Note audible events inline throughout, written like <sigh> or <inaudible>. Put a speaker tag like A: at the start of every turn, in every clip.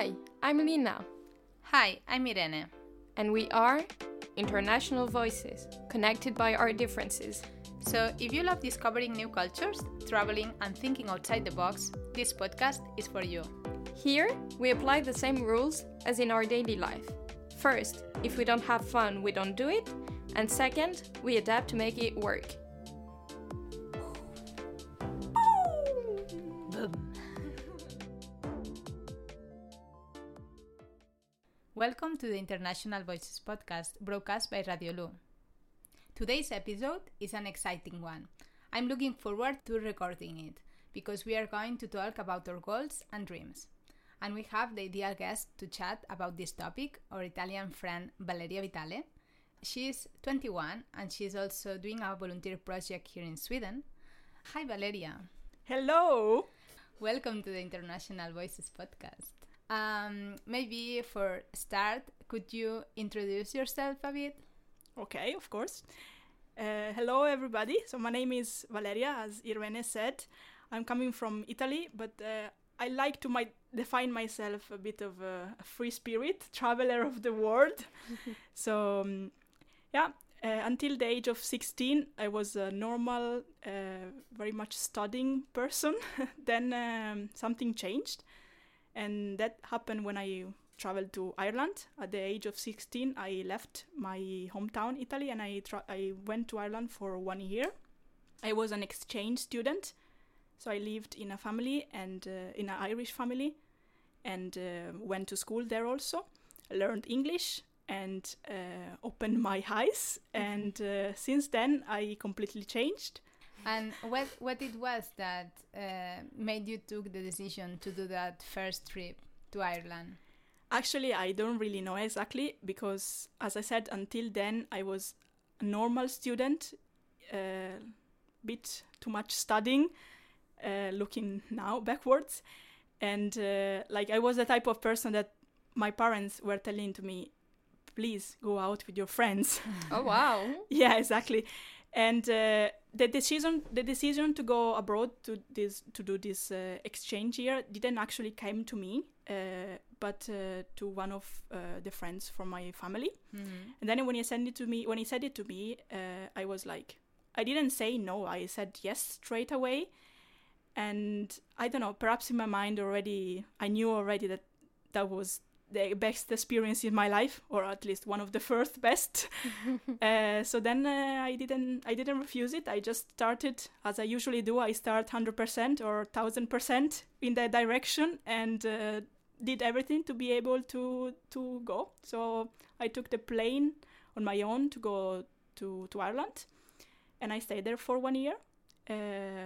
A: Hi, I'm Lina.
B: Hi, I'm Irene.
A: And we are International Voices, connected by our differences.
B: So, if you love discovering new cultures, traveling, and thinking outside the box, this podcast is for you.
A: Here, we apply the same rules as in our daily life. First, if we don't have fun, we don't do it. And second, we adapt to make it work.
B: Welcome to the International Voices podcast broadcast by Radio Lu. Today's episode is an exciting one. I'm looking forward to recording it because we are going to talk about our goals and dreams. And we have the ideal guest to chat about this topic, our Italian friend Valeria Vitale. She's 21 and she's also doing a volunteer project here in Sweden. Hi, Valeria.
C: Hello.
B: Welcome to the International Voices podcast. Um, maybe for start, could you introduce yourself a bit?
C: Okay, of course. Uh, hello, everybody. So my name is Valeria, as Irene said. I'm coming from Italy, but uh, I like to my define myself a bit of a, a free spirit, traveler of the world. <laughs> so, um, yeah, uh, until the age of 16, I was a normal, uh, very much studying person. <laughs> then um, something changed, and that happened when I traveled to Ireland. At the age of 16, I left my hometown, Italy, and I, tra- I went to Ireland for one year. I was an exchange student, so I lived in a family and uh, in an Irish family, and uh, went to school there also. learned English and uh, opened my eyes, and uh, since then I completely changed.
B: And what what it was that uh, made you took the decision to do that first trip to Ireland?
C: Actually, I don't really know exactly because, as I said, until then I was a normal student, a uh, bit too much studying, uh, looking now backwards, and uh, like I was the type of person that my parents were telling to me, please go out with your friends.
A: Oh wow! <laughs>
C: yeah, exactly. And uh, the decision, the decision to go abroad to this to do this uh, exchange year didn't actually came to me, uh, but uh, to one of uh, the friends from my family.
B: Mm-hmm.
C: And then when he sent it to me, when he said it to me, uh, I was like, I didn't say no. I said yes straight away. And I don't know, perhaps in my mind already, I knew already that that was the best experience in my life, or at least one of the first <laughs> best. <laughs> uh, so then uh, I didn't, I didn't refuse it. I just started as I usually do. I start hundred percent or thousand percent in that direction, and uh, did everything to be able to to go. So I took the plane on my own to go to to Ireland, and I stayed there for one year. Um,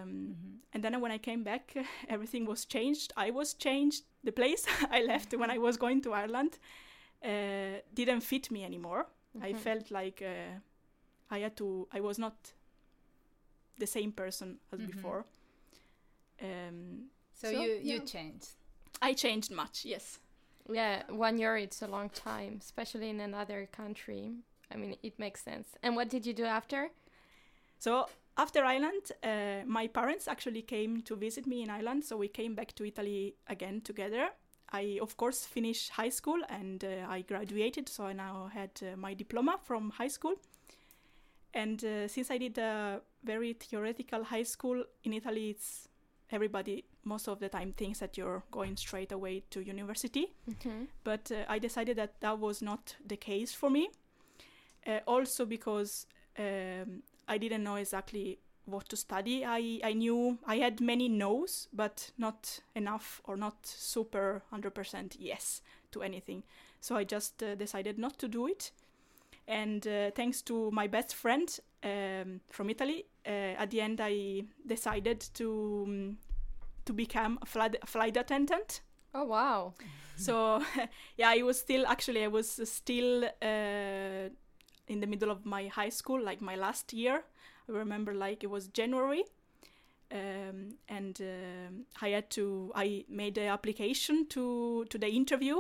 B: Mm-hmm.
C: And then when I came back, <laughs> everything was changed. I was changed. The place <laughs> I left when I was going to Ireland uh, didn't fit me anymore. I
A: Mhm.
C: felt like uh, I had to. I was not the same person as
B: Mhm.
C: before. Um,
B: So,
C: So,
B: you you
C: yeah.
B: changed.
C: I changed much. Yes.
A: Yeah, one year it's a long time, especially in another country. I mean, it makes sense. And what did you do after?
C: So after Ireland, uh, my parents actually came to visit me in Ireland, so we came back to Italy again together. I, of course, finished high school and uh, I graduated, so I now had uh, my diploma from high school. And uh, since I did a very theoretical high school in Italy, it's everybody most of the time thinks that you're going straight away to university
A: Mm-hmm.
C: but uh, I decided that that was not the case for me. Uh, also because um, I didn't know exactly what to study. I, I knew I had many no's, but not enough or not super 100% yes to anything. So I just uh, decided not to do it. And uh, thanks to my best friend um, from Italy, uh, at the end I decided to um, to become a flight, a flight attendant
A: Oh wow!
C: so <laughs> yeah i was still actually i was still uh, in the middle of my high school like my last year. I remember like it was january um, and um i had to i made the application to to the interview.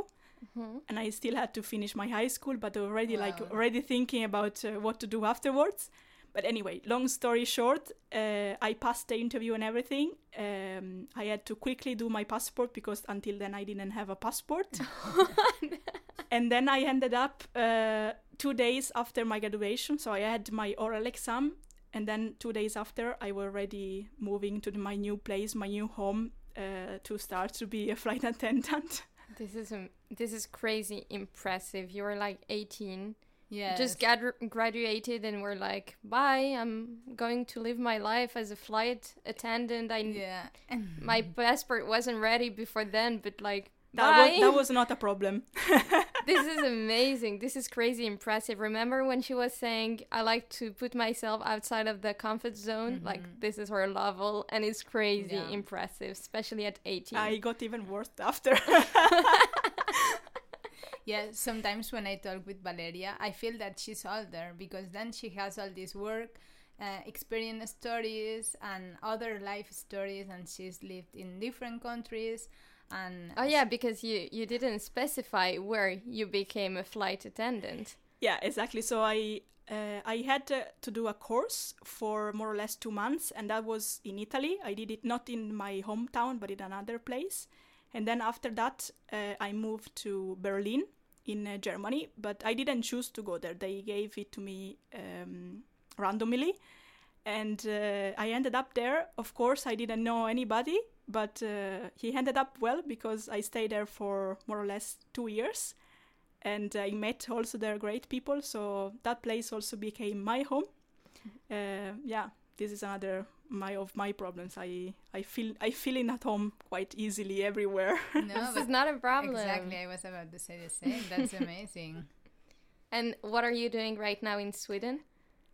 A: Hmm
C: and i still had to finish my high school but already like already thinking about uh, what to do afterwards. But anyway, long story short, uh, I passed the interview and everything. Um, I had to quickly do my passport because until then I didn't have a passport. <laughs> and then I ended up uh, two days after my graduation. So I had my oral exam, and then two days after, I was already moving to the, my new place, my new home, uh, to start to be a <laughs> flight attendant.
A: This is um, this is crazy impressive. You were like 18.
B: Yeah.
A: Just got graduated and we're like, bye. I'm going to live my life as a flight attendant. I
B: Yeah.
A: my passport wasn't ready before then, but like,
C: That was, that was not a problem. <laughs>
A: this is amazing. This is crazy impressive. Remember when she was saying, I like to put myself outside of the comfort zone? Like, this is her level, and it's crazy
B: Yeah.
A: impressive, especially at 18.
C: I got even worse after. <laughs> <laughs>
B: Yeah, sometimes when I talk with Valeria, I feel that she's older because then she has all this work, uh, experience stories, and other life stories, and she's lived in different countries. And
A: Oh yeah, because you you didn't specify where you became a flight attendant.
C: Yeah, exactly. So I uh, I had uh, to do a course for more or less two months, and that was in Italy. I did it not in my hometown, but in another place. And then after that, uh, I moved to Berlin in uh, Germany. But I didn't choose to go there. They gave it to me um, randomly, and uh, I ended up there. Of course, I didn't know anybody, but uh, he ended up well because I stayed there for more or less two years and I met also there great people. So that place also became my home. Uh, yeah, this is another my of my problems. I I feel I feel in at home quite easily everywhere. <laughs>
B: no,
A: This
B: but
A: is not a problem.
B: exactly, I was about to say the same. That's <laughs> amazing.
A: And what are you doing right now in Sweden?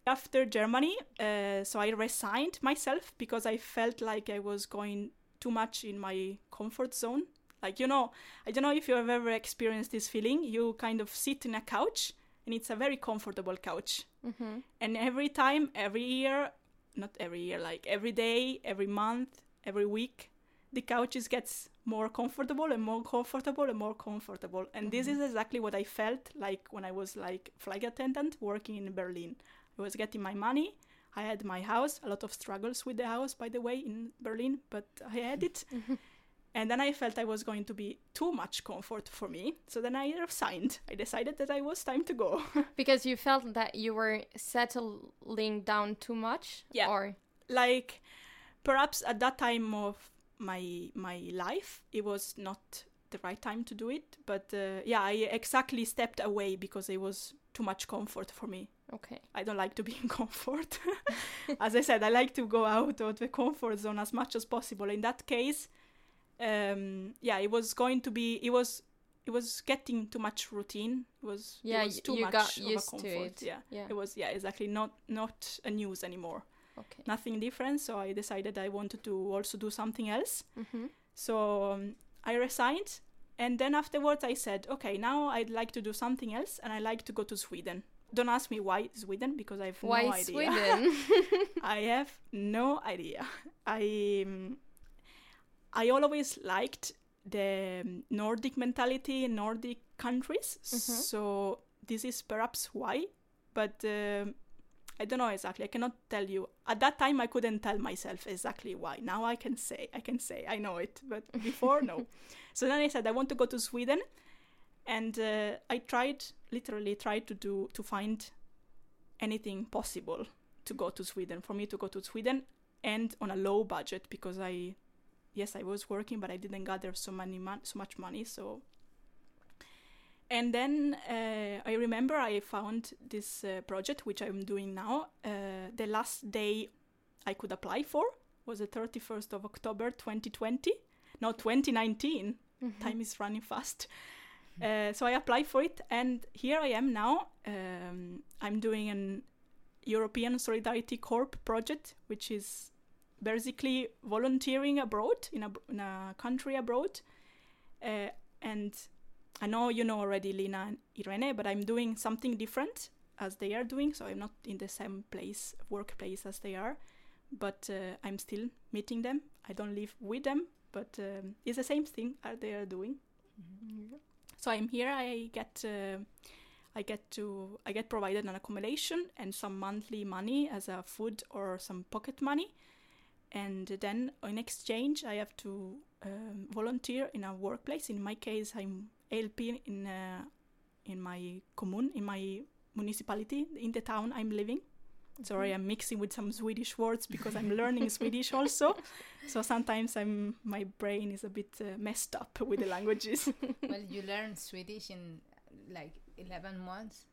C: After Germany, uh, so I resigned myself because I felt like I was going too much in my comfort zone. Like you know, I don't know if you have ever experienced this feeling. You kind of sit in a couch, and it's a very comfortable couch.
A: Mm-hmm.
C: and every time every year not every year like every day every month every week the couches gets more comfortable and more comfortable and more comfortable and this is exactly what i felt like when i was like flight attendant working in berlin i was getting my money i had my house a lot of struggles with the house by the way in berlin but i had it. <laughs> And then i felt i was going to be too much comfort for me. So then i resigned. I decided that i was time to go. <laughs>
A: Because you felt that you were settling down too much?
C: Yeah.
A: Or?
C: Like perhaps at that time of my my life it was not the right time to do it but uh, yeah i exactly stepped away because it was too much comfort for me
A: okay.
C: i don't like to be in comfort <laughs> as i said i like to go out of the comfort zone as much as possible in that case um yeah it was going to be it was it was getting too much routine it was it
A: Yeah,
C: was too
A: you
C: much
A: got
C: of
A: used
C: a
A: to
C: comfort
A: it.
C: yeah
A: Yeah.
C: it was yeah exactly not not a news anymore
A: Okay.
C: nothing different so i decided i wanted to also do something else
A: Mm-hmm.
C: so um, i resigned and then afterwards i said okay now i'd like to do something else and i like to go to sweden don't ask me why sweden because i have
A: Why
C: no idea
A: Sweden? <laughs>
C: i have no idea i um, i always liked the um, nordic mentality nordic countries
A: Mhm.
C: so this is perhaps why but um, I don't know exactly. I cannot tell you. At that time, I couldn't tell myself exactly why. Now I can say, I can say, I know it. But before, no. <laughs> So then I said I want to go to Sweden, and uh, I tried, literally tried to do to find anything possible to go to Sweden for me to go to Sweden, and on a low budget because I, yes, I was working, but I didn't gather so many mon- so much money. So and then uh, I remember I found this uh, project, which I'm doing now. Uh, the last day I could apply for was the 31st of October 2020. No, 2019.
A: Mm-hmm.
C: Time is running fast. Uh, so I applied for it, and here I am now. Um, I'm doing an European Solidarity Corps project, which is basically volunteering abroad in a, in a country abroad. Uh, and I know you know already Lina and Irene, but I'm doing something different as they are doing. So I'm not in the same place, workplace as they are, but uh, I'm still meeting them. I don't live with them, but um, it's the same thing as they are doing. So I'm here. I get uh, I get to I get provided an accommodation and some monthly money as a food or some pocket money, and then in exchange I have to um, volunteer in a workplace. In my case, I'm helping in uh, in my commune, in my municipality, in the town I'm living. Sorry, I'm mixing with some Swedish words because I'm learning Swedish also. So sometimes I'm my brain is a bit uh, messed up with the languages. <laughs>
B: well, you learn Swedish in like 11 months.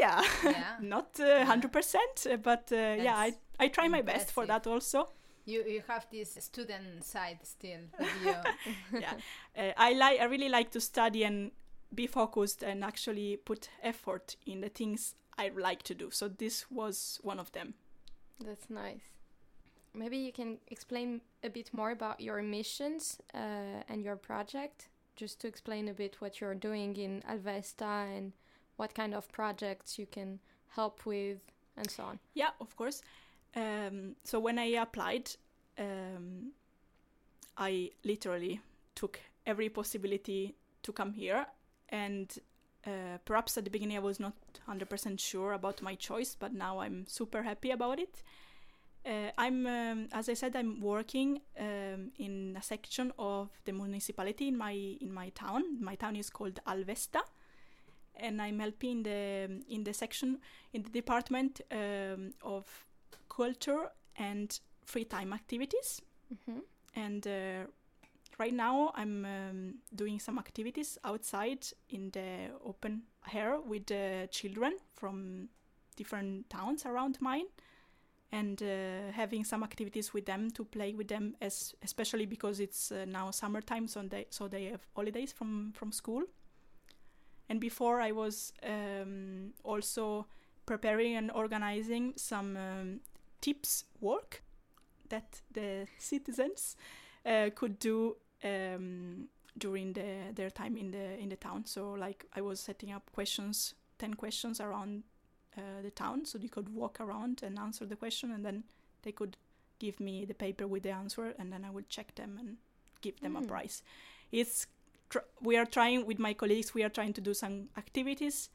C: Yeah,
B: Yeah. <laughs>
C: not uh, 100%, but uh, yeah, I, I try my best for that also.
B: You you have this student side still <laughs>
C: yeah, uh, I like I really like to study and be focused and actually put effort in the things I like to do. So this was one of them.
A: That's nice. Maybe you can explain a bit more about your missions uh, and your project, just to explain a bit what you're doing in Alvesta and what kind of projects you can help with, and so on.
C: Yeah, of course. Um, so when I applied, um, I literally took every possibility to come here, and uh, perhaps at the beginning I was not 100% sure about my choice, but now I'm super happy about it. Uh, I'm, um, as I said, I'm working um, in a section of the municipality in my in my town. My town is called Alvesta, and I'm helping the in the section in the department um, of culture and free time activities.
A: hmm
C: And uh, right now, I'm um, doing some activities outside in the open air with the children from different towns around mine, and uh, having some activities with them to play with them, as especially because it's uh, now summertime, so they so they have holidays from from school. And before, I was um, also preparing and organizing some um, tips work that the <laughs> citizens uh, could do um, during the, their time in the in the town. So like I was setting up questions, ten questions around uh, the town, so they could walk around and answer the question, and then they could give me the paper with the answer, and then I would check them and give them a
A: Mm.
C: prize. It's tr- we are trying with my colleagues. We are trying to do some activities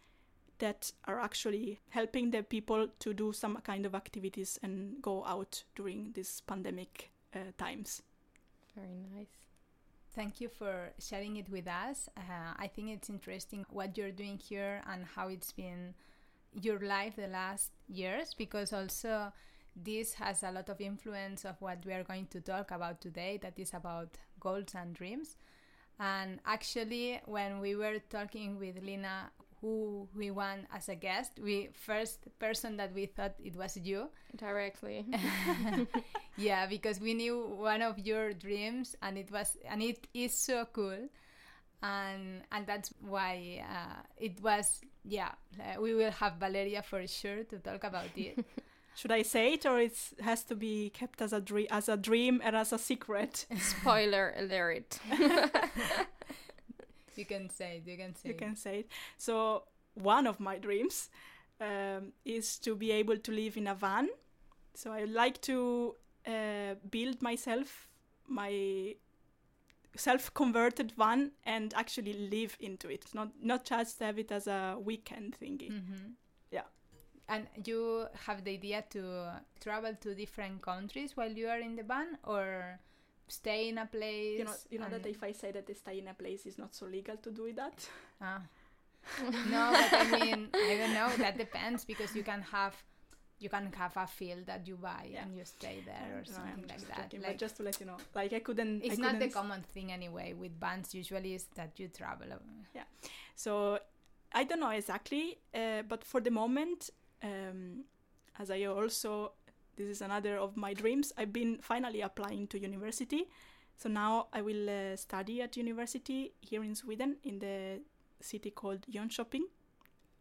C: that are actually helping the people to do some kind of activities and go out during these pandemic uh, times.
A: Very nice.
B: Thank you for sharing it with us. Uh, I think it's interesting what you're doing here and how it's been your life the last years because also this has a lot of influence of what we are going to talk about today that is about goals and dreams. And actually when we were talking with Lina who we want as a guest, we first person that we thought it was you
A: Directly. <laughs> <laughs>
B: yeah because we knew one of your dreams and it was and it is so cool and and that's why uh, it was yeah uh, we will have valeria for sure to talk about it <laughs>
C: Should I say it, or it has to be kept as a dream, as a dream, and as a secret?
A: Spoiler alert.
B: You can say it you can say it.
C: you
B: it.
C: can say it. So one of my dreams um, is to be able to live in a van. So I like to uh, build myself my self-converted van and actually live into it. Not not just have it as a weekend thingy.
B: Mhm.
C: Yeah.
B: and you have the idea to travel to different countries while you are in the van or stay in a place
C: You know, you know that if I say that they stay in a place, it's not so legal to do that.
B: Ah. no, but I mean, I don't know. That depends because you can have, you can have a field that you buy
C: Yeah.
B: and you stay there or
C: I'm
B: something like that.
C: joking,
B: Like,
C: but just to let you know, like I couldn't. I
B: it's not the
C: couldn't-
B: common thing anyway. With bands, usually is that you travel. Yeah,
C: So I don't know exactly, uh, but for the moment, um, as I also, this is another of my dreams. I've been finally applying to university, so now I will uh, study at university here in Sweden in the city called Jönköping,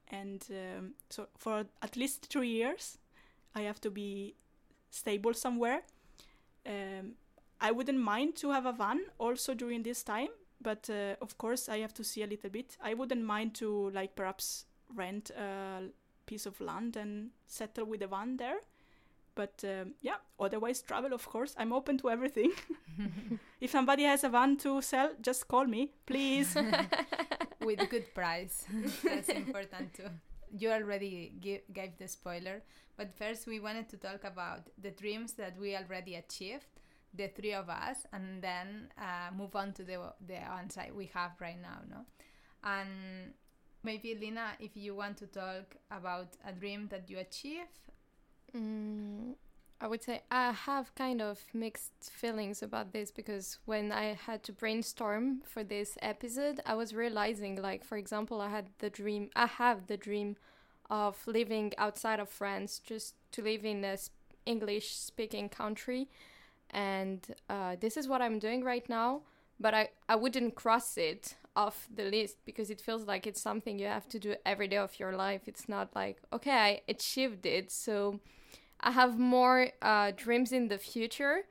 C: and um, so for at least three years, I have to be stable somewhere. Um, I wouldn't mind to have a van also during this time, but uh, of course I have to see a little bit. I wouldn't mind to like perhaps rent a piece of land and settle with a van there. But um, yeah, otherwise travel of course. I'm open to everything. <laughs> if somebody has a van to sell, just call me, please. <laughs> <laughs>
B: with good price. That's important too. You already give, gave the spoiler, but first we wanted to talk about the dreams that we already achieved, the three of us, and then uh, move on to the the onsite we have right now, no? And maybe Lina, if you want to talk about a dream that you achieve.
A: Mm, I would say I have kind of mixed feelings about this because when I had to brainstorm for this episode, I was realizing, like, for example, I had the dream, I have the dream of living outside of France, just to live in a English speaking country. And uh, this is what I'm doing right now, but I, I wouldn't cross it off the list because it feels like it's something you have to do every day of your life. It's not like, okay, I achieved it. So, I have more uh, dreams in the future,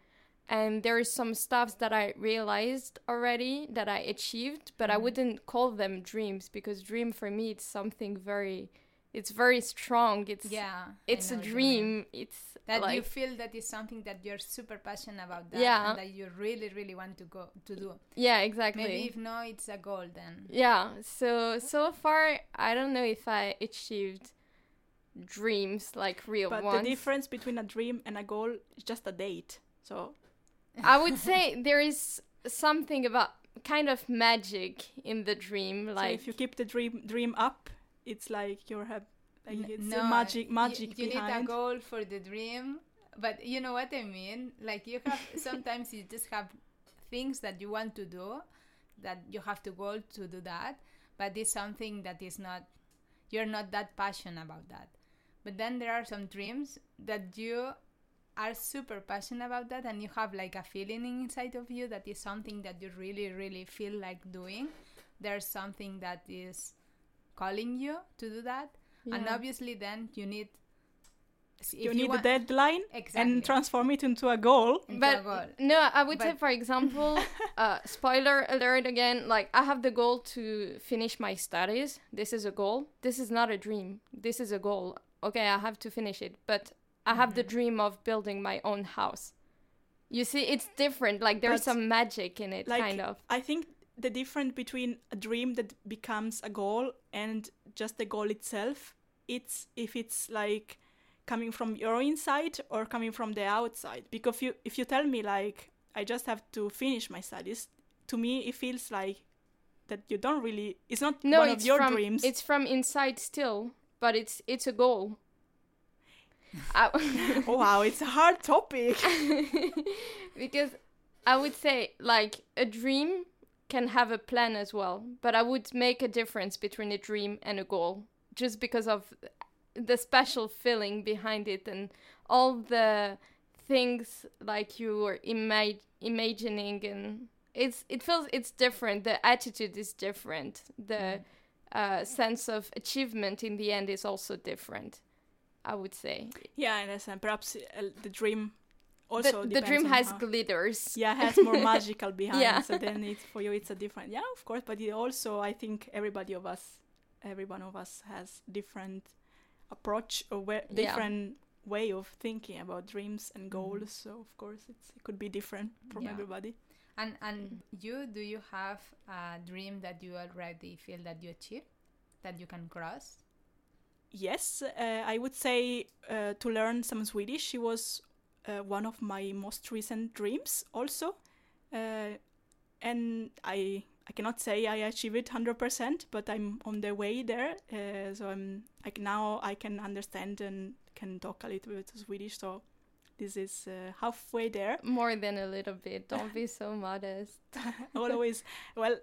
A: and there is some stuff that I realized already that I achieved, but mm-hmm. I wouldn't call them dreams because dream for me it's something very, it's very strong. It's
B: yeah,
A: it's a dream. It's
B: that
A: like,
B: you feel that is something that you're super passionate about that yeah. and that you really really want to go to do
A: yeah exactly
B: maybe if no it's a goal then
A: yeah so so far i don't know if i achieved dreams like real
C: but
A: ones.
C: the difference between a dream and a goal is just a date. So
A: I would say <laughs> there is something about kind of magic in the dream. Like
C: so if you keep the dream dream up, it's like you're have like it's no, magic magic
B: you, you
C: behind.
B: need a goal for the dream, but you know what I mean. Like you have <laughs> sometimes you just have things that you want to do that you have to go to do that, but it's something that is not you're not that passionate about that but then there are some dreams that you are super passionate about that and you have like a feeling inside of you that is something that you really really feel like doing there's something that is calling you to do that yeah. and obviously then you need
C: you need a deadline
B: exactly.
C: and transform it into a goal.
B: Into
A: but
B: a goal.
A: no, I would but say, for example, <laughs> uh, spoiler alert again. Like I have the goal to finish my studies. This is a goal. This is not a dream. This is a goal okay, I have to finish it, but I have mm-hmm. the dream of building my own house. You see, it's different. Like there's but some magic in it,
C: like,
A: kind of.
C: I think the difference between a dream that becomes a goal and just the goal itself, it's if it's like coming from your inside or coming from the outside. Because if you if you tell me like I just have to finish my studies, to me it feels like that you don't really. It's not
A: no,
C: one
A: it's
C: of your
A: from,
C: dreams.
A: It's from inside still but it's it's a goal. <laughs>
C: oh wow, it's a hard topic. <laughs>
A: because I would say like a dream can have a plan as well, but I would make a difference between a dream and a goal just because of the special feeling behind it and all the things like you were ima- imagining and it's it feels it's different the attitude is different the mm uh, sense of achievement in the end is also different. I would say.
C: Yeah, and uh, perhaps uh, the dream also
A: the, the dream has glitters.
C: Yeah, has more <laughs> magical behind. yeah. So then it's for you it's a different. Yeah, of course, but it also I think everybody of us, every one of us has different approach or we- different yeah. way of thinking about dreams and mm-hmm. goals. Mm. So of course it's it could be different from yeah. everybody.
B: And and you, do you have a dream that you already feel that you achieve, that you can cross?
C: Yes, uh, I would say uh, to learn some Swedish. It was uh, one of my most recent dreams, also, uh, and I I cannot say I achieve it hundred percent, but I'm on the way there. Uh, so I'm like now I can understand and can talk a little bit Swedish. So this is uh, halfway there.
A: More than a little bit. Don't be <laughs> so modest.
C: always, well,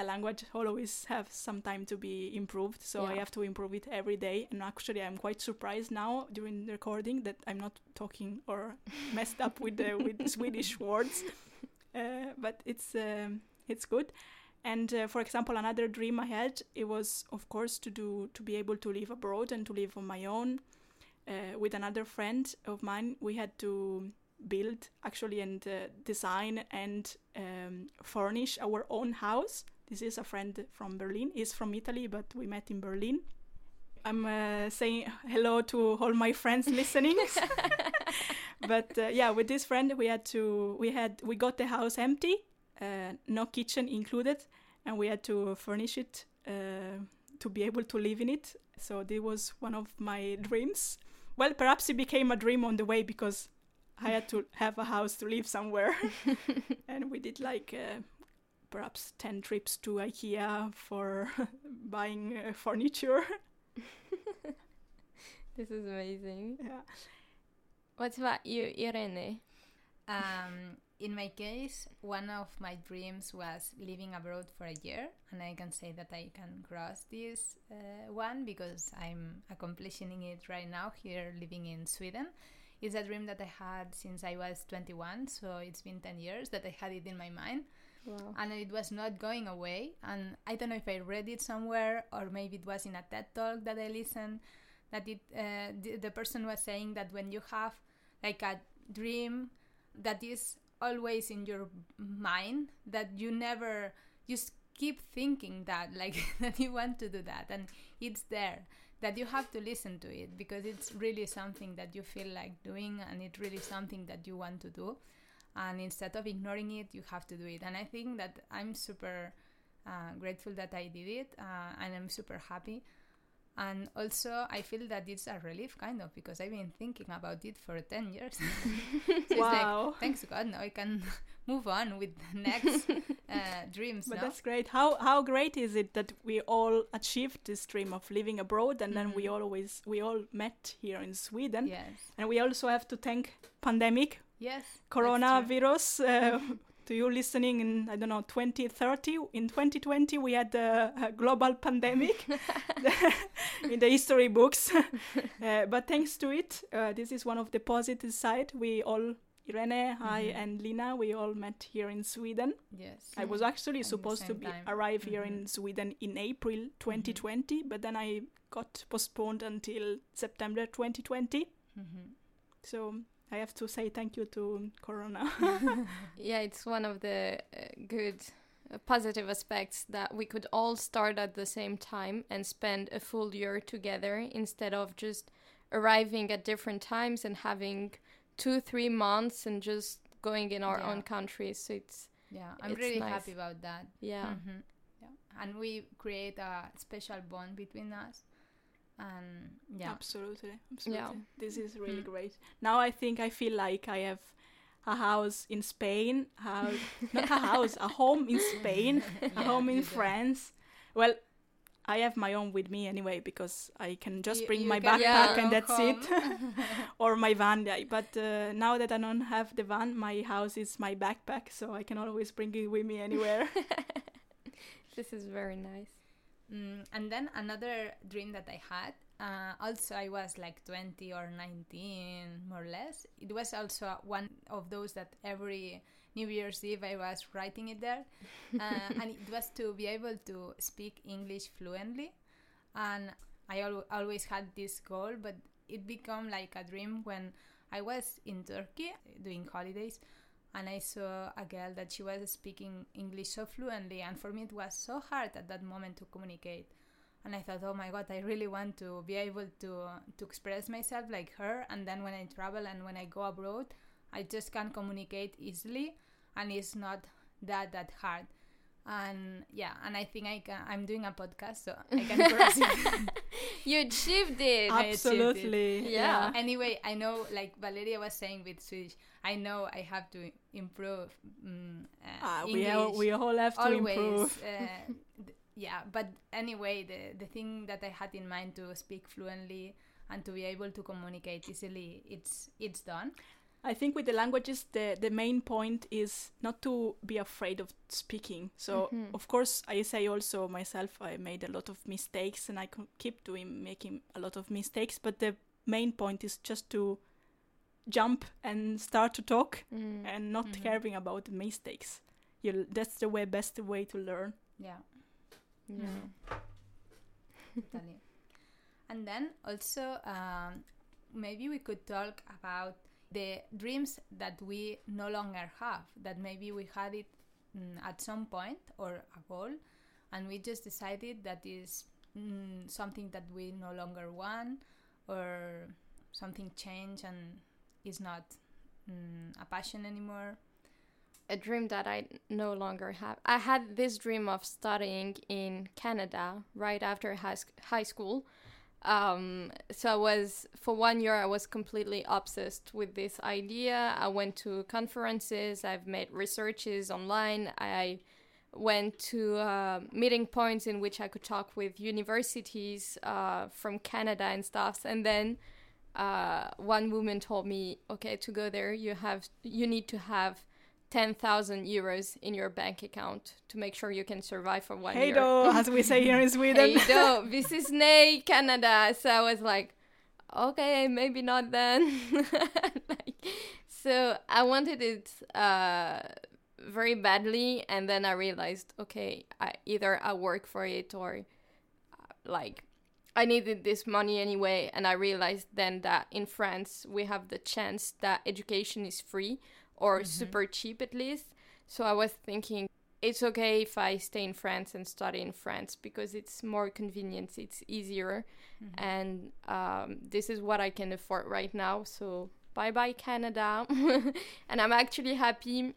C: a language always have some time to be improved. So yeah. I have to improve it every day. And actually, I'm quite surprised now during the recording that I'm not talking or <laughs> messed up with the with Swedish <laughs> words. Uh, but it's um, it's good. And uh, for example, another dream I had it was, of course, to do to be able to live abroad and to live on my own uh, with another friend of mine, we had to build actually and uh, design and um, furnish our own house. This is a friend from Berlin. He's from Italy, but we met in Berlin. I'm uh, saying hello to all my friends listening. <laughs> but uh, yeah, with this friend, we had to we had we got the house empty, uh, no kitchen included, and we had to furnish it uh, to be able to live in it. So this was one of my dreams. Well, perhaps it became a dream on the way because I had to have a house to live somewhere, <laughs> <laughs> and we did like uh, perhaps ten trips to IKEA for <laughs> buying uh, furniture.
A: this is amazing.
C: Yeah.
A: What about you, Irene?
B: Um, in my case, one of my dreams was living abroad for a year, and I can say that I can cross this uh, one because I'm accomplishing it right now here living in Sweden. It's a dream that I had since I was 21, so it's been 10 years that I had it in my mind.
A: Wow.
B: And it was not going away. And I don't know if I read it somewhere or maybe it was in a TED talk that I listened. That it uh, the, the person was saying that when you have like a dream that is always in your mind, that you never just keep thinking that like <laughs> that you want to do that, and it's there that you have to listen to it because it's really something that you feel like doing and it's really something that you want to do. And instead of ignoring it you have to do it. And i think that i'm super uh, grateful that i did it uh, and i'm super happy and also i feel that it's a relief kind of because i've been thinking about it for 10 years <laughs> so it's
C: Wow.
B: like thanks god now i can <laughs> move on with the next <laughs> uh, dreams
C: But
B: no?
C: that's great. How how great is it that we all achieved this dream of living abroad, and then we
B: Mhm.
C: always we all met here in Sweden,
B: yes
C: and we also have to thank pandemic,
B: yes
C: coronavirus. Uh, to you listening in I don't know 2030 in 2020 we had a, global pandemic <laughs> <laughs> in the history books, <laughs> uh, but thanks to it, uh, this is one of the positive side. We all Irene, I,
B: Mhm.
C: and Lina, we all met here in Sweden.
B: yes
C: I was actually
B: At
C: supposed to be
B: time.
C: arrive here
B: Mhm.
C: in Sweden in April 2020, but then I got postponed until September 2020.
B: Mhm.
C: So I have to say thank you to Corona. <laughs> <laughs>
A: Yeah, it's one of the uh, good uh, positive aspects that we could all start at the same time and spend a full year together instead of just arriving at different times and having two, three months and just going in our
B: Yeah.
A: own countries. So it's
B: yeah i'm
A: It's
B: really
A: nice.
B: happy about that
A: yeah.
B: Mhm. yeah and we create a special bond between us and yeah
C: absolutely, absolutely.
A: Yeah.
C: This is really
B: Mm.
C: great. Now I think I feel like I have a house in Spain, a, <laughs> not a house, a home in Spain, <laughs> a
B: Yeah,
C: home in
B: you do.
C: France. Well, I have my own with me anyway because I can just
B: You-
C: bring
B: you
C: my
B: can
C: backpack
A: go
C: and that's it. <laughs> or my van. yeah. But uh, now that I don't have the van, my house is my backpack, so I can always bring it with me anywhere.
A: this is very nice.
B: Mm, and then another dream that I had, uh, also I was like 20 or 19, more or less. It was also one of those that every New Year's Eve I was writing it there. <laughs> Uh, and it was to be able to speak English fluently. And I al- always had this goal, but it became like a dream when I was in Turkey doing holidays and I saw a girl that she was speaking English so fluently, and for me it was so hard at that moment to communicate. And I thought, oh my god, I really want to be able to to express myself like her. And then when I travel and when I go abroad, I just can't communicate easily, and it's not that that hard. And yeah, and I think I can. I'm doing a podcast, so I can proceed. <laughs>
A: You achieved it.
B: I achieved it.
C: Absolutely.
A: Yeah.
B: anyway, I know, like Valeria was saying with Swedish, I know I have to improve. Mm, uh,
C: Ah, we, all, we all have to
B: always
C: improve.
B: uh, yeah but anyway the the thing that i had in mind to speak fluently and to be able to communicate easily it's it's done
C: I think with the languages, the, the main point is not to be afraid of speaking. So,
A: Mhm.
C: of course, I say also myself, I made a lot of mistakes and I keep doing making a lot of mistakes. But the main point is just to jump and start to talk
A: Mm.
C: and not
B: Mhm.
C: caring about the mistakes. You that's the way best way to learn.
B: yeah
A: Yeah.
B: totally and then also um, maybe we could talk about the dreams that we no longer have that maybe we had it mm, at some point or a goal and we just decided that is mm, something that we no longer want or something changed and is not mm, a passion anymore
A: a dream that I no longer have. I had this dream of studying in Canada right after high, high school. Um, so I was, for one year, I was completely obsessed with this idea. I went to conferences, I've made researches online, I went to uh, meeting points in which I could talk with universities uh, from Canada and stuff. And then uh, one woman told me, okay, to go there, you have, you need to have 10,000 euros in your bank account to make sure you can survive for one
C: hey
A: year.
C: do, as we say here in <laughs> Sweden.
A: hey do, <laughs> this is nay Canada. So I was like, okay, maybe not then. <laughs> like, so I wanted it uh, very badly, and then I realized, okay, I, either I work for it or uh, like I needed this money anyway, and I realized then that in France we have the chance that education is free or
B: Mm-hmm.
A: super cheap at least. So I was thinking it's okay if I stay in France and study in France because it's more convenient, it's easier,
B: Mm-hmm.
A: and um, this is what I can afford right now. So bye bye Canada, <laughs> and I'm actually happy.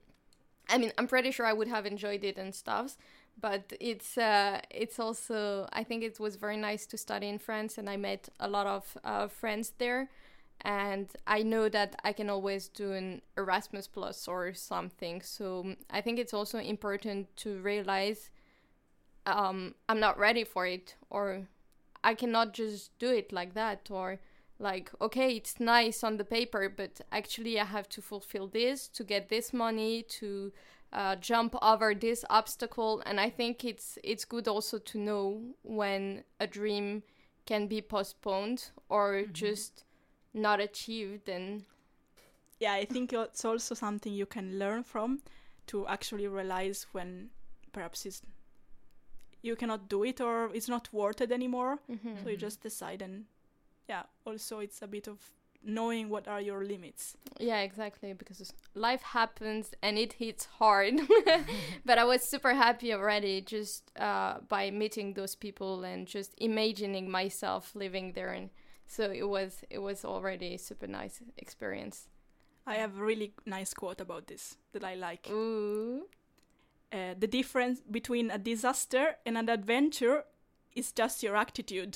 A: I mean, I'm pretty sure I would have enjoyed it and stuff, but it's uh, it's also I think it was very nice to study in France, and I met a lot of uh, friends there and I know that I can always do an Erasmus Plus or something. So mm, I think it's also important to realize um, I'm not ready for it, or I cannot just do it like that, or like okay, it's nice on the paper, but actually I have to fulfill this to get this money to uh, jump over this obstacle, and I think it's it's good also to know when a dream can be postponed or just not achieved and
C: yeah, I think it's also something you can learn from to actually realize when perhaps it's you cannot do it or it's not worth it anymore. So you just decide and yeah, also it's a bit of knowing what are your limits.
A: yeah exactly because life happens and it hits hard <laughs> but i was super happy already just uh, by meeting those people and just imagining myself living there and so it was it was already a super nice experience
C: I have a really nice quote about this that I like.
A: ooh
C: Uh, the difference between a disaster and an adventure is just your attitude.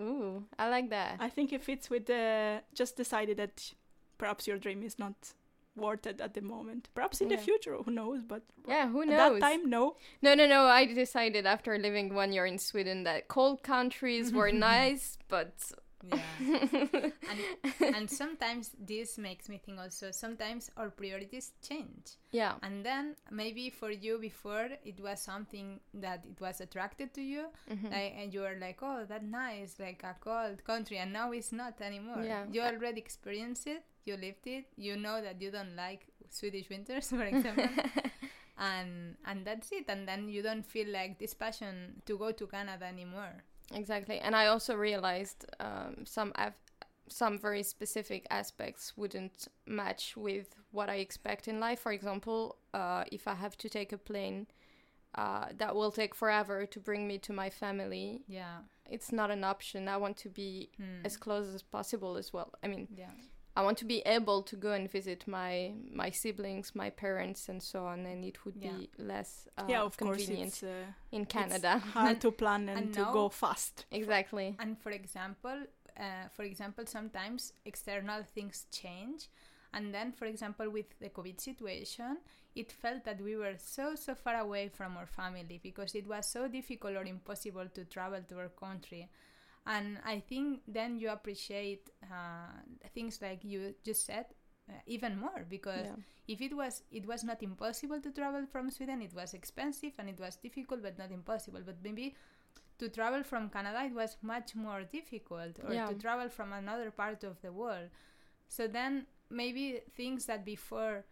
A: ooh i like that
C: I think it fits with the just decided that perhaps your dream is not worth it at the moment. Perhaps in
A: Yeah.
C: the future, who knows? But
A: yeah who knows?
C: at that time, no.
A: no no no i decided after living one year in sweden that cold countries were <laughs> nice but
B: Yeah. <laughs> and, and sometimes this makes me think also sometimes our priorities change.
A: Yeah.
B: And then maybe for you before it was something that it was attracted to you.
A: Mhm.
B: like, and you were like oh that nice like a cold country and now it's not anymore.
A: Yeah.
B: you already experienced it you lived it you know that you don't like swedish winters <laughs> for example. <laughs> And and that's it. And then you don't feel like this passion to go to canada anymore
A: Exactly, and I also realized um, some av- some very specific aspects wouldn't match with what I expect in life. For example, uh, if I have to take a plane, uh, that will take forever to bring me to my family.
B: yeah
A: It's not an option. I want to be
B: Hmm.
A: as close as possible as well. I mean,
B: yeah
A: I want to be able to go and visit my my siblings, my parents, and so on, and it would
B: Yeah.
A: be less uh,
C: yeah, of course,
A: convenient
C: it's, uh,
A: in
C: it's
A: Canada.
C: hard <laughs> to plan and,
B: and
C: to
B: now-
C: go fast.
A: exactly.
B: and for example uh, for example sometimes external things change and then for example with the covid situation it felt that we were so so far away from our family because it was so difficult or impossible to travel to our country and i think then you appreciate uh, things like you just said uh, even more because
A: Yeah.
B: if it was it was not impossible to travel from Sweden it was expensive and it was difficult but not impossible but maybe to travel from Canada it was much more difficult or
A: Yeah.
B: to travel from another part of the world so then maybe things that before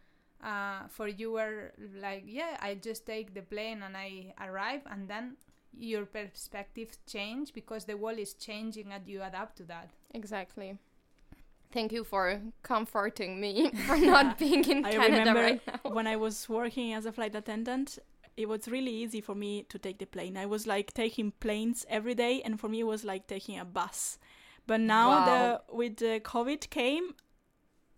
B: uh, for you were like yeah I just take the plane and I arrive and then your perspective change because the world is changing and you adapt to that
A: Exactly. Thank you for comforting me <laughs> for not being in
C: I
A: Canada
C: remember
A: right now.
C: when I was working as a flight attendant, it was really easy for me to take the plane. I was like taking planes every day, and for me, it was like taking a bus. But now,
A: Wow.
C: the with the COVID came,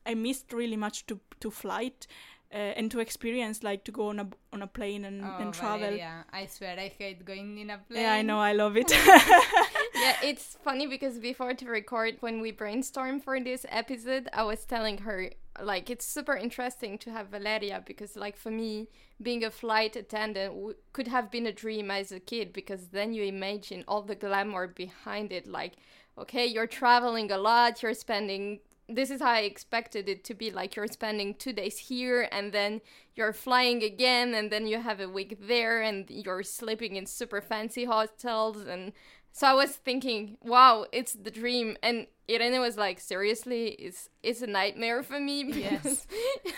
C: I missed really much to to flight. Uh, and to experience like to go on a on a plane and,
B: Oh,
C: and travel.
B: Valeria, I swear I hate going in a plane.
C: Yeah, I know, I love it. <laughs> <laughs>
A: yeah, it's funny because before to record, when we brainstormed for this episode, I was telling her like it's super interesting to have Valeria because like for me, being a flight attendant w- could have been a dream as a kid because then you imagine all the glamour behind it. Like, okay, you're traveling a lot, you're spending. This is how I expected it to be. Like you're spending two days here and then you're flying again and then you have a week there and you're sleeping in super fancy hotels and so I was thinking, wow, it's the dream. And Irene was like, seriously, it's it's a nightmare for me. <laughs>
B: Yes.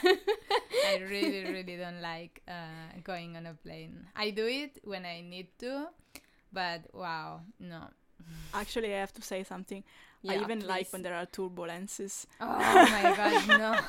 B: I really, really don't like uh, going on a plane. I do it when I need to, but wow, no.
C: Actually, I have to say something. I
A: Yeah,
C: even like when there are turbulences.
B: Oh my god, no. <laughs>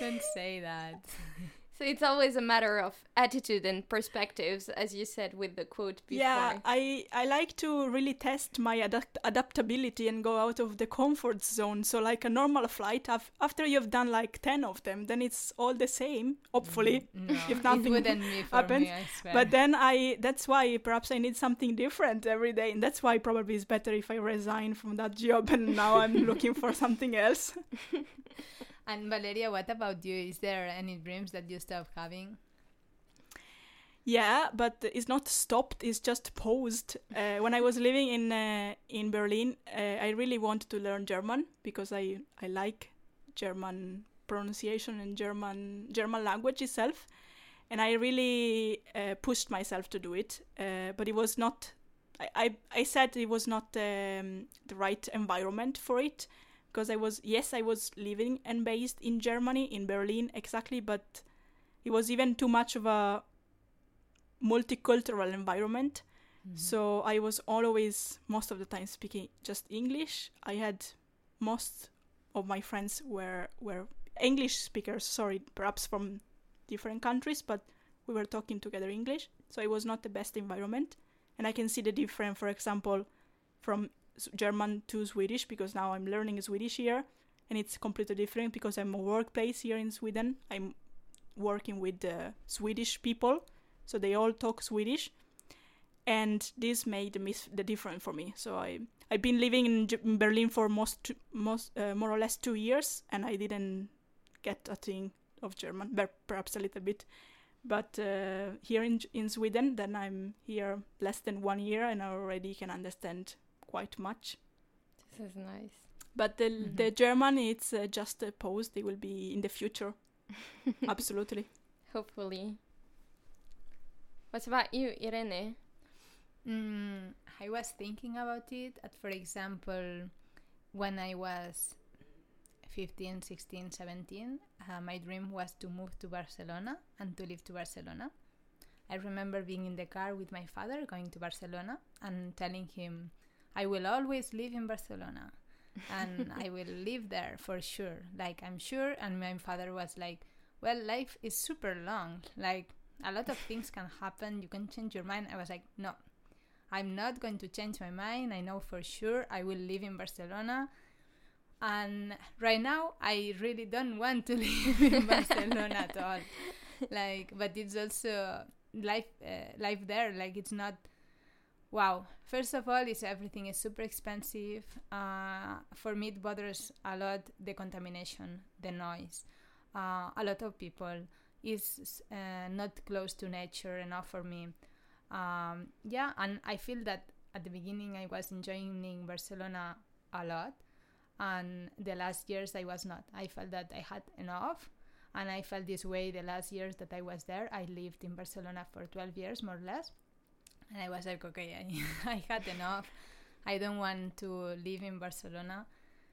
B: don't say that. <laughs>
A: So it's always a matter of attitude and perspectives, as you said with the quote before.
C: Yeah, I I like to really test my adapt- adaptability and go out of the comfort zone. So like a normal flight, af- after you've done like ten of them, then it's all the same. Hopefully, mm-hmm.
B: No,
C: If nothing
B: it wouldn't be for
C: happens,
B: me, I swear.
C: but then I that's why perhaps I need something different every day, and that's why probably it's better if I resign from that job and now I'm <laughs> looking for something else. <laughs>
B: and Valeria, what about you? Is there any dreams that you stop having?
C: Yeah, but it's not stopped. It's just paused. Uh, when I was living in uh, in Berlin, uh, I really wanted to learn German because I I like German pronunciation and German German language itself, and I really uh, pushed myself to do it. Uh, but it was not. I, I, I said it was not um, the right environment for it because I was yes I was living and based in Germany in Berlin exactly, but it was even too much of a multicultural environment. Mm-hmm. So I was always most of the time speaking just English. I had most of my friends were were English speakers, sorry, perhaps from different countries, but we were talking together English. So it was not the best environment. And I can see the difference, for example, from German to Swedish because now I'm learning Swedish here and it's completely different because I'm a workplace here in Sweden. I'm working with uh, Swedish people, so they all talk Swedish and this made the, mis- the difference for me. So I I've been living in, J- in Berlin for most most uh, more or less two years, and I didn't get a thing of German, perhaps a little bit. But uh, here in in Sweden, then I'm here less than one year, and I already can understand quite much.
A: This is nice.
C: But the
B: Mhm.
C: the German, it's uh, just a pause. It will be in the future. <laughs> Absolutely.
A: Hopefully. What about you, Irene?
B: Mm, I was thinking about it. At, for example, when I was 15, 16, 17, uh, my dream was to move to Barcelona and to live to Barcelona. I remember being in the car with my father going to Barcelona and telling him, I will always live in Barcelona and <laughs> I will live there for sure. Like, I'm sure. And my father was like, Well, life is super long. Like, a lot of things can happen. You can change your mind. I was like, No, I'm not going to change my mind. I know for sure I will live in Barcelona. And right now, I really don't want to <laughs> live in Barcelona at all. <laughs> Like, but it's also life, uh, life there. Like, it's not. Wow. First of all, is everything is super expensive. Uh, for me, it bothers a lot the contamination, the noise. Uh, a lot of people is uh, not close to nature enough for me um, yeah and i feel that at the beginning i was enjoying barcelona a lot and the last years i was not i felt that i had enough and i felt this way the last years that i was there i lived in barcelona for 12 years more or less and i was like okay i, <laughs> I had enough. I don't want to live in barcelona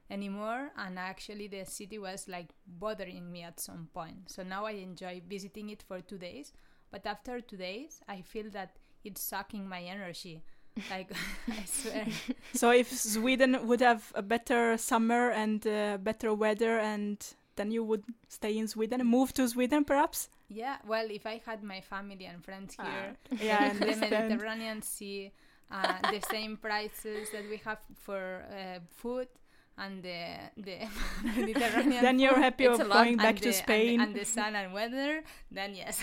B: anymore. And actually the city was like bothering me at some point. So now i enjoy visiting it for two days. But after two days i feel that it's sucking my energy. Like <laughs> i swear. <laughs>
C: So if Sweden would have a better summer and uh, better weather, and then you would stay in Sweden, move to Sweden, perhaps.
B: Yeah well if i had my family and friends
C: Ah,
B: here <laughs>
C: yeah, I <laughs>
B: the mediterranean sea uh, the same prices that we have for uh, food and the the <laughs> Mediterranean.
C: then you're happy of going back
B: the-
C: to
B: and the-
C: Spain.
B: and the, sun and weather. Then yes.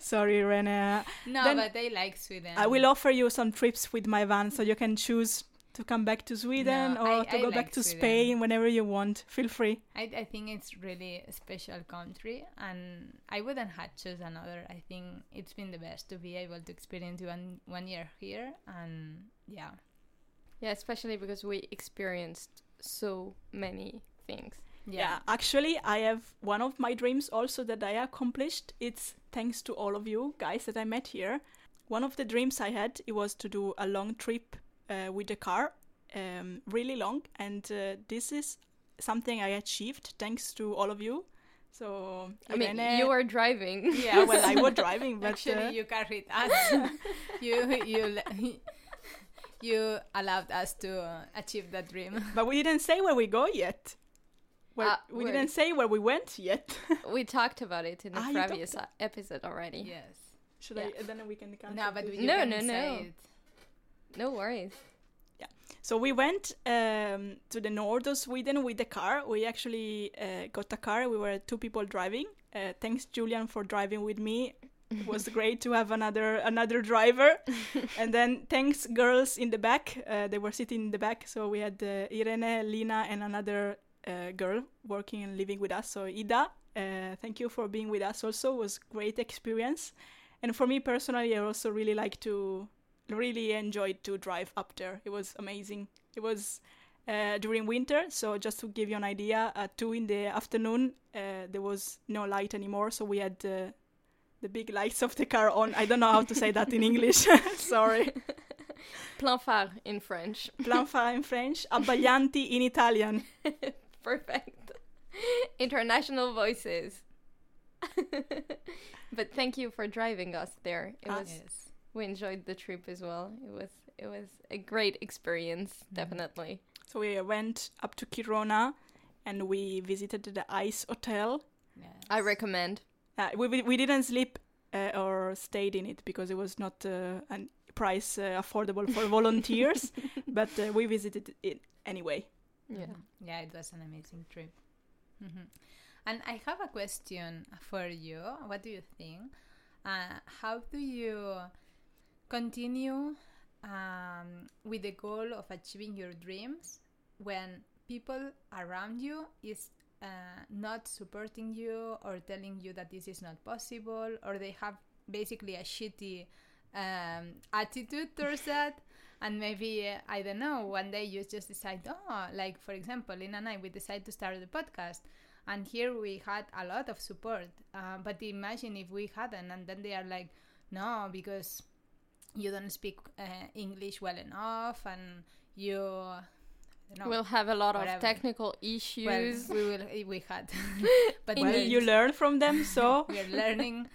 C: Sorry, Rene.
B: no,
C: Then
B: but I like Sweden.
C: I will offer you some trips with my van, so you can choose to come back to Sweden
B: No,
C: or
B: I-
C: to
B: I
C: go
B: like
C: back to
B: Sweden.
C: Spain whenever you want. Feel free.
B: I, I think it's really a special country and I wouldn't have chosen another. I think it's been the best to be able to experience one one year here and yeah.
A: Yeah, especially because we experienced so many things.
C: Yeah. actually, I have one of my dreams also that I accomplished. It's thanks to all of you guys that I met here. One of the dreams I had it was to do a long trip uh, with the car, um, really long, and uh, this is something I achieved thanks to all of you. So
A: I mean,
C: Irene-
A: you were driving.
C: yeah, well, I was <laughs> driving, but
B: Actually,
C: uh,
B: you carried us. <laughs> you you <laughs> you allowed us to uh, achieve that dream.
C: but we didn't say where we go yet. Where,
A: Ah,
C: we
A: where-
C: didn't say where we went yet.
A: we talked about it in the
C: Ah,
A: previous uh, episode already.
B: yes.
C: Should
A: Yeah.
C: I? Then we can.
B: No, but
C: this.
B: you
A: No,
B: can
A: no,
B: say
A: no.
B: it.
A: No worries. Yeah.
C: So we went um, to the north of Sweden with the car. We actually uh, got a car. We were two people driving. Uh, thanks, Julian, for driving with me. It was <laughs> great to have another another driver. and then thanks, girls in the back. Uh, they were sitting in the back. So we had uh, Irene, Lina, and another uh, girl working and living with us. So Ida, uh, thank you for being with us. Also, it was great experience. And for me personally, I also really like to really enjoyed to drive up there. It was amazing. It was uh, during winter, so just to give you an idea, at two in the afternoon, uh, there was no light anymore, so we had uh, the big lights of the car on. I don't know how to say that in English. <laughs> Sorry.
A: Plein phare in French.
C: Plein phare in French, abbaglianti in Italian. <laughs>
A: Perfect. International voices. <laughs> but thank you for driving us there. It
C: Ah,
A: was
B: Yes.
A: We enjoyed the trip as well. It was it was a great experience, definitely.
C: So we went up to Kiruna, and we visited the Ice Hotel.
B: yes.
A: I recommend.
C: Uh, we, we we didn't sleep uh, or stayed in it because it was not uh, a price uh, affordable for <laughs> volunteers, but uh, we visited it anyway.
A: Yeah.
B: Mhm. Yeah, it was an amazing trip. hmm And I have a question for you. What do you think? Uh, how do you continue um, with the goal of achieving your dreams when people around you is uh, not supporting you or telling you that this is not possible or they have basically a shitty um, attitude towards that. And maybe uh, i don't know one day you just decide oh like for example lina and i we decided to start the podcast. And here we had a lot of support uh, but imagine if we hadn't and then they are like no because you don't speak uh, english well enough and you I know.
A: We'll have a lot
B: whatever.
A: of technical
B: well,
A: issues.
B: we will we had <laughs> but
C: Well,
A: Indeed.
C: you learn from them, <laughs> so
B: we are learning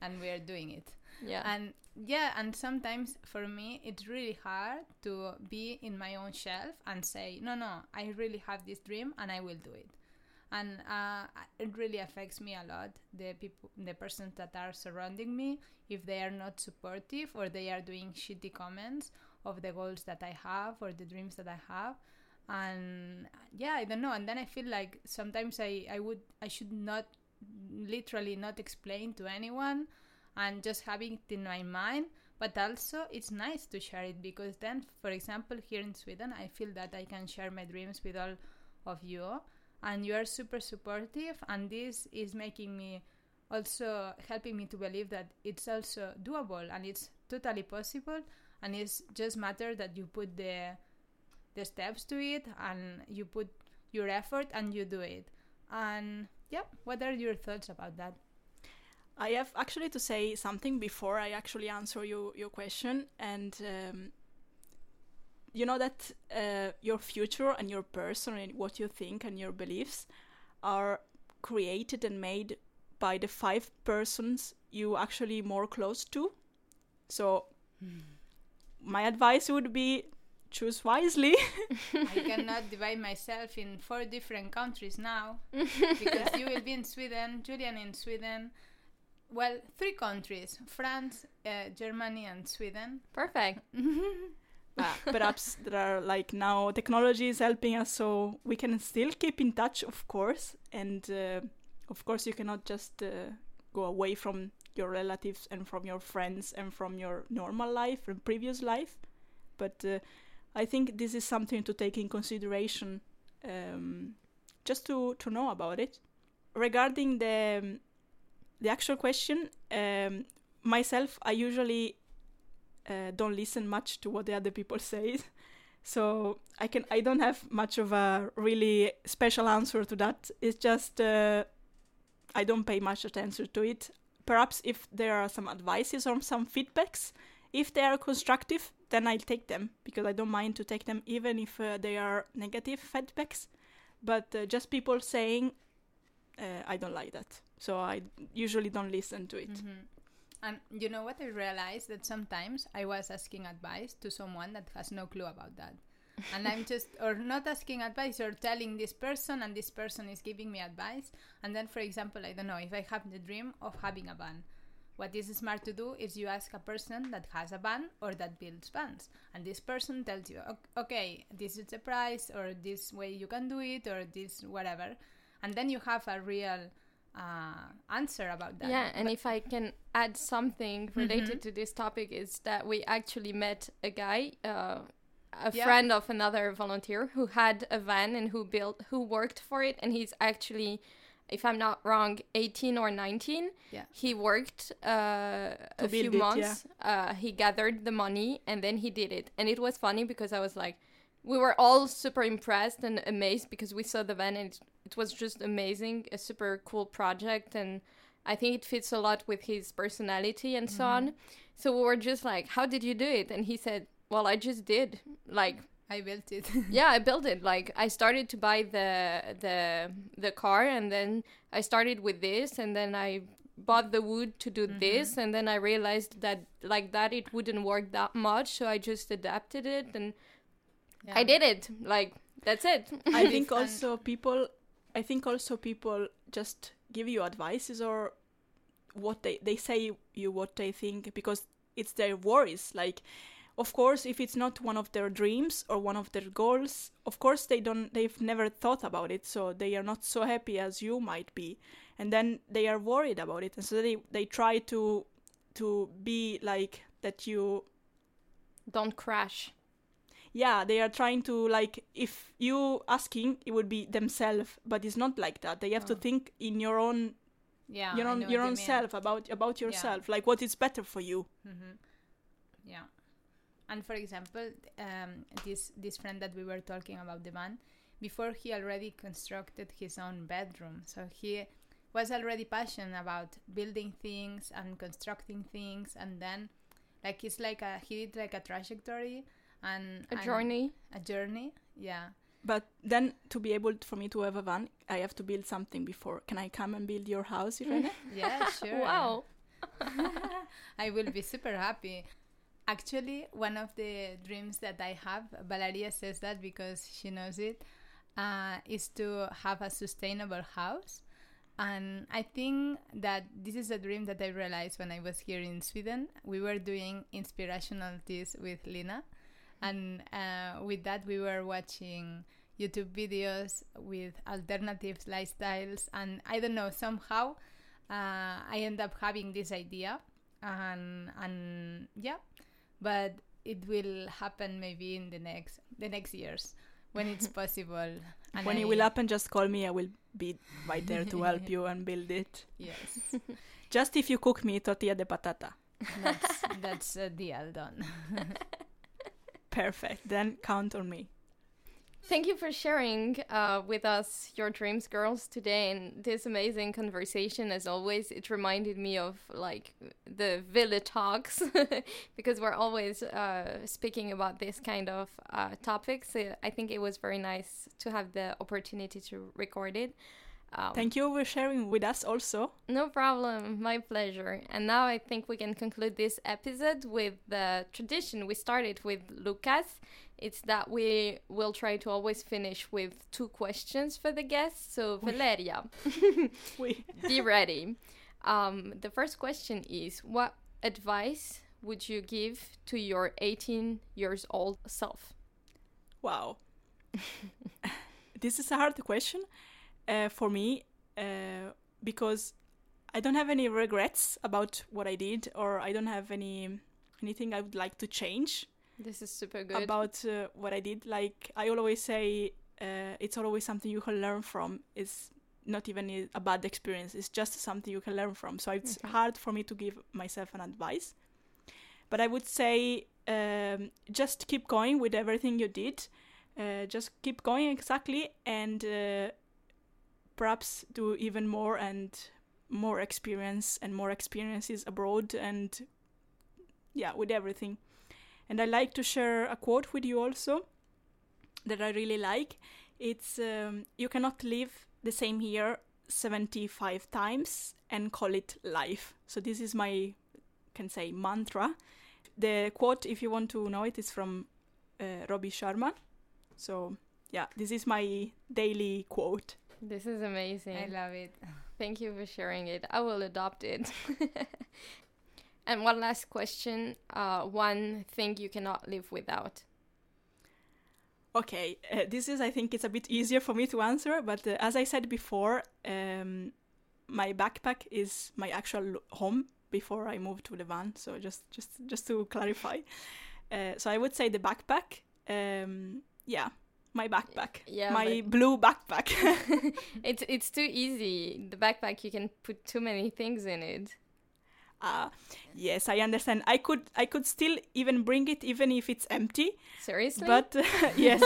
B: and we are doing it
A: yeah.
B: and yeah and sometimes for me it's really hard to be in my own shelf and say no no i really have this dream and i will do it and uh, it really affects me a lot the people the persons that are surrounding me if they are not supportive or they are doing shitty comments of the goals that i have or the dreams that i have. And yeah i don't know. And then i feel like sometimes i i would i should not literally not explain to anyone and just having it in my mind. But also it's nice to share it because then for example here in sweden i feel that i can share my dreams with all of you and you are super supportive and this is making me also helping me to believe that it's also doable and it's totally possible and it's just matter that you put the the steps to it and you put your effort and you do it and yeah what are your thoughts about that
C: I have actually to say something before I actually answer you, your question. And um, you know that uh, your future and your person and what you think and your beliefs are created and made by the five persons you actually more close to. So my advice would be choose wisely. <laughs>
B: I cannot <laughs> divide myself in four different countries now because you will be in Sweden, Julian in Sweden. Well, three countries France, uh, Germany, and Sweden.
A: Perfect. <laughs>
C: uh, perhaps there are like now technology is helping us so we can still keep in touch of course. And uh, of course you cannot just uh, go away from your relatives and from your friends and from your normal life and previous life. But uh, i think this is something to take in consideration um, just to, to know about it. Regarding the um, the actual question um, myself i usually uh, don't listen much to what the other people <laughs> say. So i can i don't have much of a really special answer to that. It's just uh, i don't pay much attention to it. Perhaps if there are some advices or some feedbacks if they are constructive then i'll take them because i don't mind to take them even if uh, they are negative feedbacks. But uh, just people saying uh, i don't like that. So i usually don't listen to it.
B: Mhm. And you know what? I realized that sometimes I was asking advice to someone that has no clue about that. and I'm <laughs> just, or not asking advice, or telling this person, and this person is giving me advice. And then, for example, I don't know, if I have the dream of having a van, what is smart to do is you ask a person that has a van or that builds vans. And this person tells you, "Ok- okay, this is the price, or this way you can do it, or this whatever. And then you have a real uh, answer about that.
A: Yeah, and if I can add something related to this topic is that we actually met a guy, uh, a
B: Yeah.
A: friend of another volunteer who had a van and who built, who worked for it, and he's actually, if I'm not wrong, 18 or 19.
B: Yeah.
A: He worked uh, a few
C: build it,
A: months. Uh, he gathered the money and then he did it, and it was funny because I was like. We were all super impressed and amazed because we saw the van and it, it was just amazing, a super cool project, and I think it fits a lot with his personality and so mm-hmm. on. So we were just like, "How did you do it?" And he said, "Well, I just did. Like,
B: I built it. <laughs>
A: yeah, I built it. Like, I started to buy the the the car, and then I started with this, and then I bought the wood to do mm-hmm. this, and then I realized that like that it wouldn't work that much, so I just adapted it, and I did it. Like, that's it.
C: I <laughs> think also people I think also people just give you advices or what they they say you what they think because it's their worries. Like of course if it's not one of their dreams or one of their goals of course they don't they've never thought about it. So they are not so happy as you might be. And then they are worried about it. And so they they try to to be like that you
A: Don't crash.
C: Yeah they are trying to like if you asking it would be themselves but it's not like that. They have to
B: Oh.
C: think in your own
B: yeah,
C: your own your own self about about yourself like what is better for you.
B: Hmm Yeah, and for example, um, this this friend that we were talking about the man, before he already constructed his own bedroom, so he was already passionate about building things and constructing things, and then like it's like a he did like a trajectory and
A: A
B: and
A: journey.
B: a journey, yeah.
C: but then to be able for me to have a van i have to build something before can i come and build your house Irene? <laughs>
B: Yeah, sure.
A: Wow. <laughs>
B: I will be super happy. Actually, one of the dreams that I have, Valeria says that because she knows it, uh, is to have a sustainable house. And I think that this is a dream that I realized when I was here in Sweden. We were doing inspirational teas with Lina. And uh, with that, we were watching YouTube videos with alternative lifestyles. And I don't know, somehow uh, I end up having this idea. And, and yeah, but it will happen maybe in the next the next years when it's <laughs> possible. And
C: when
B: I-
C: it will happen just call me i will be right there to help <laughs> you and build it
B: Yes, <laughs>
C: just if you cook me tortilla de patata
B: that's that's a deal done.
C: Perfect then count on me
A: Thank you for sharing uh, with us your dreams, girls, today, and this amazing conversation. As always, it reminded me of like the Villa talks <laughs> because we're always uh, speaking about this kind of uh, topics. I think it was very nice to have the opportunity to record it. Um,
C: thank you for sharing with us also
A: no problem, my pleasure. And now I think we can conclude this episode with the tradition we started with Lucas. It's that we will try to always finish with two questions for the guests. So, Valeria, <laughs> <laughs> be ready. Um, the first question is What advice would you give to your 18 years old self?
C: Wow. <laughs> this is a hard question uh, for me uh, because I don't have any regrets about what I did, or I don't have any anything I would like to change
A: This is super good.
C: about uh, what I did. Like I always say, uh, it's always something you can learn from. It's not even a bad experience. It's just something you can learn from. So it's
A: Mhm.
C: hard for me to give myself an advice. But I would say um, just keep going with everything you did. Uh, just keep going exactly, and uh, perhaps do even more and more experience and more experiences abroad and yeah, with everything. And I like to share a quote with you also that I really like. It's um, you cannot live the same year 75 times and call it life. So this is my can say mantra. The quote if you want to know it is from uh, Robin Sharma. So yeah, this is my daily quote.
A: This is amazing.
B: I love it. <laughs>
A: Thank you for sharing it. I will adopt it. <laughs> and one last question uh, one thing you cannot live without.
C: Okay, uh, this is I think it's a bit easier for me to answer, but uh, as I said before, um, my backpack is my actual home before I moved to the van. So just just just to clarify, <laughs> uh, so I would say the backpack. Um, yeah, my backpack,
A: Yeah,
C: my blue backpack. <laughs> <laughs>
A: it's it's too easy. The backpack you can put too many things in it.
C: uh, yes, I understand. I could I could still even bring it even if it's empty.
A: Seriously?
C: But <laughs> yes,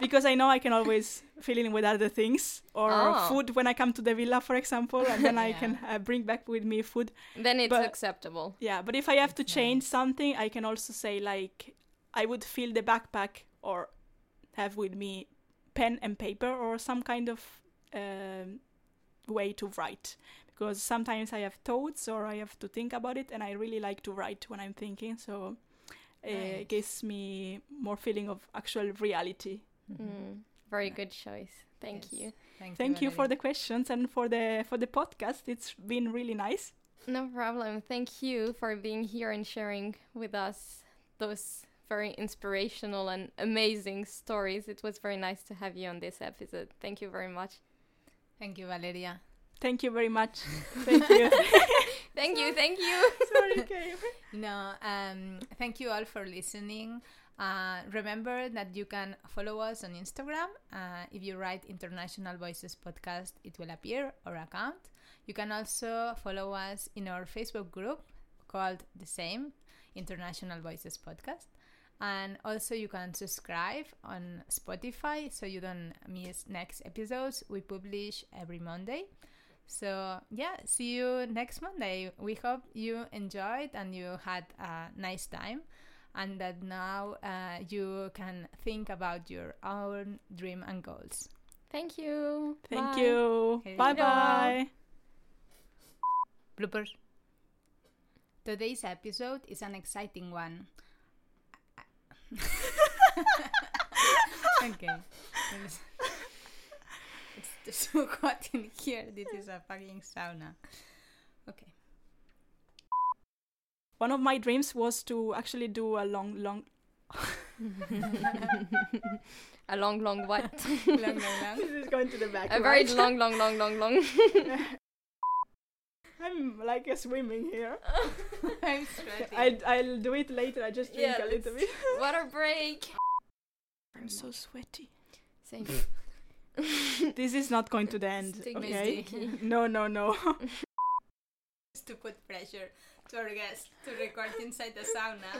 C: because I know I can always fill in with other things or
A: Oh.
C: food when I come to the villa, for example, and then I can uh, bring back with me food.
A: then it's
C: but-
A: acceptable.
C: Yeah, but if I have to change
B: nice.
C: something, I can also say like I would fill the backpack or have with me pen and paper or some kind of um, way to write because sometimes I have thoughts or I have to think about it, and I really like to write when I'm thinking. So
B: Nice.
C: it gives me more feeling of actual reality.
A: Mm, very good choice. Thank
B: Yes.
A: you.
B: Thank,
C: Thank you for the questions and for the for the podcast. It's been really nice.
A: No problem. Thank you for being here and sharing with us those very inspirational and amazing stories. It was very nice to have you on this episode. Thank you very much.
B: Thank you, Valeria.
C: Thank you very much. <laughs> <laughs> Thank you.
A: Thank you. Thank <laughs> you.
C: Sorry, Kay.
B: No, um, thank you all for listening. Uh, remember that you can follow us on Instagram. Uh, if you write International Voices Podcast, it will appear, our account. You can also follow us in our Facebook group called the same, International Voices Podcast. And also, you can subscribe on Spotify so you don't miss next episodes. We publish every Monday. So, yeah, see you next Monday. We hope you enjoyed and you had a nice time, and that now uh, you can think about your own dream and goals.
A: Thank you.
C: Thank
A: Bye.
C: you.
B: Okay.
C: Bye bye.
B: Bloopers. Today's episode is an exciting one. Okay. It's, it's too hot in here. This is a fucking sauna. Okay.
C: One of my dreams was to actually do a long, long. <laughs>
A: a long, long what? <laughs>
B: Long, long, long.
C: this is going to the back.
A: a very long, long, long, long, long. <laughs>
C: I'm like a swimming here. <laughs>
B: I'm <laughs> sweating.
C: I I'll do it later. I just drink
A: Yeah,
C: a little bit. <laughs>
A: Water break.
C: I'm so sweaty.
A: Same. Mm.
C: This is not going to the end. Okay. No, no, no.
B: to put pressure to our guests to record inside the sauna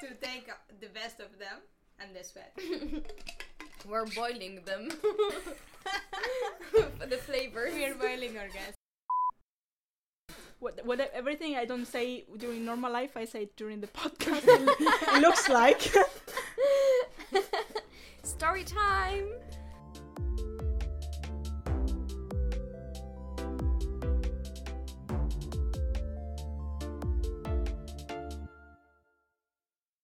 B: to take the best of them and the sweat.
A: We're boiling them the flavor.
B: We are boiling our guests.
C: What, what everything I don't say during normal life, I say during the podcast. <laughs> it looks like. <laughs>
A: Story time.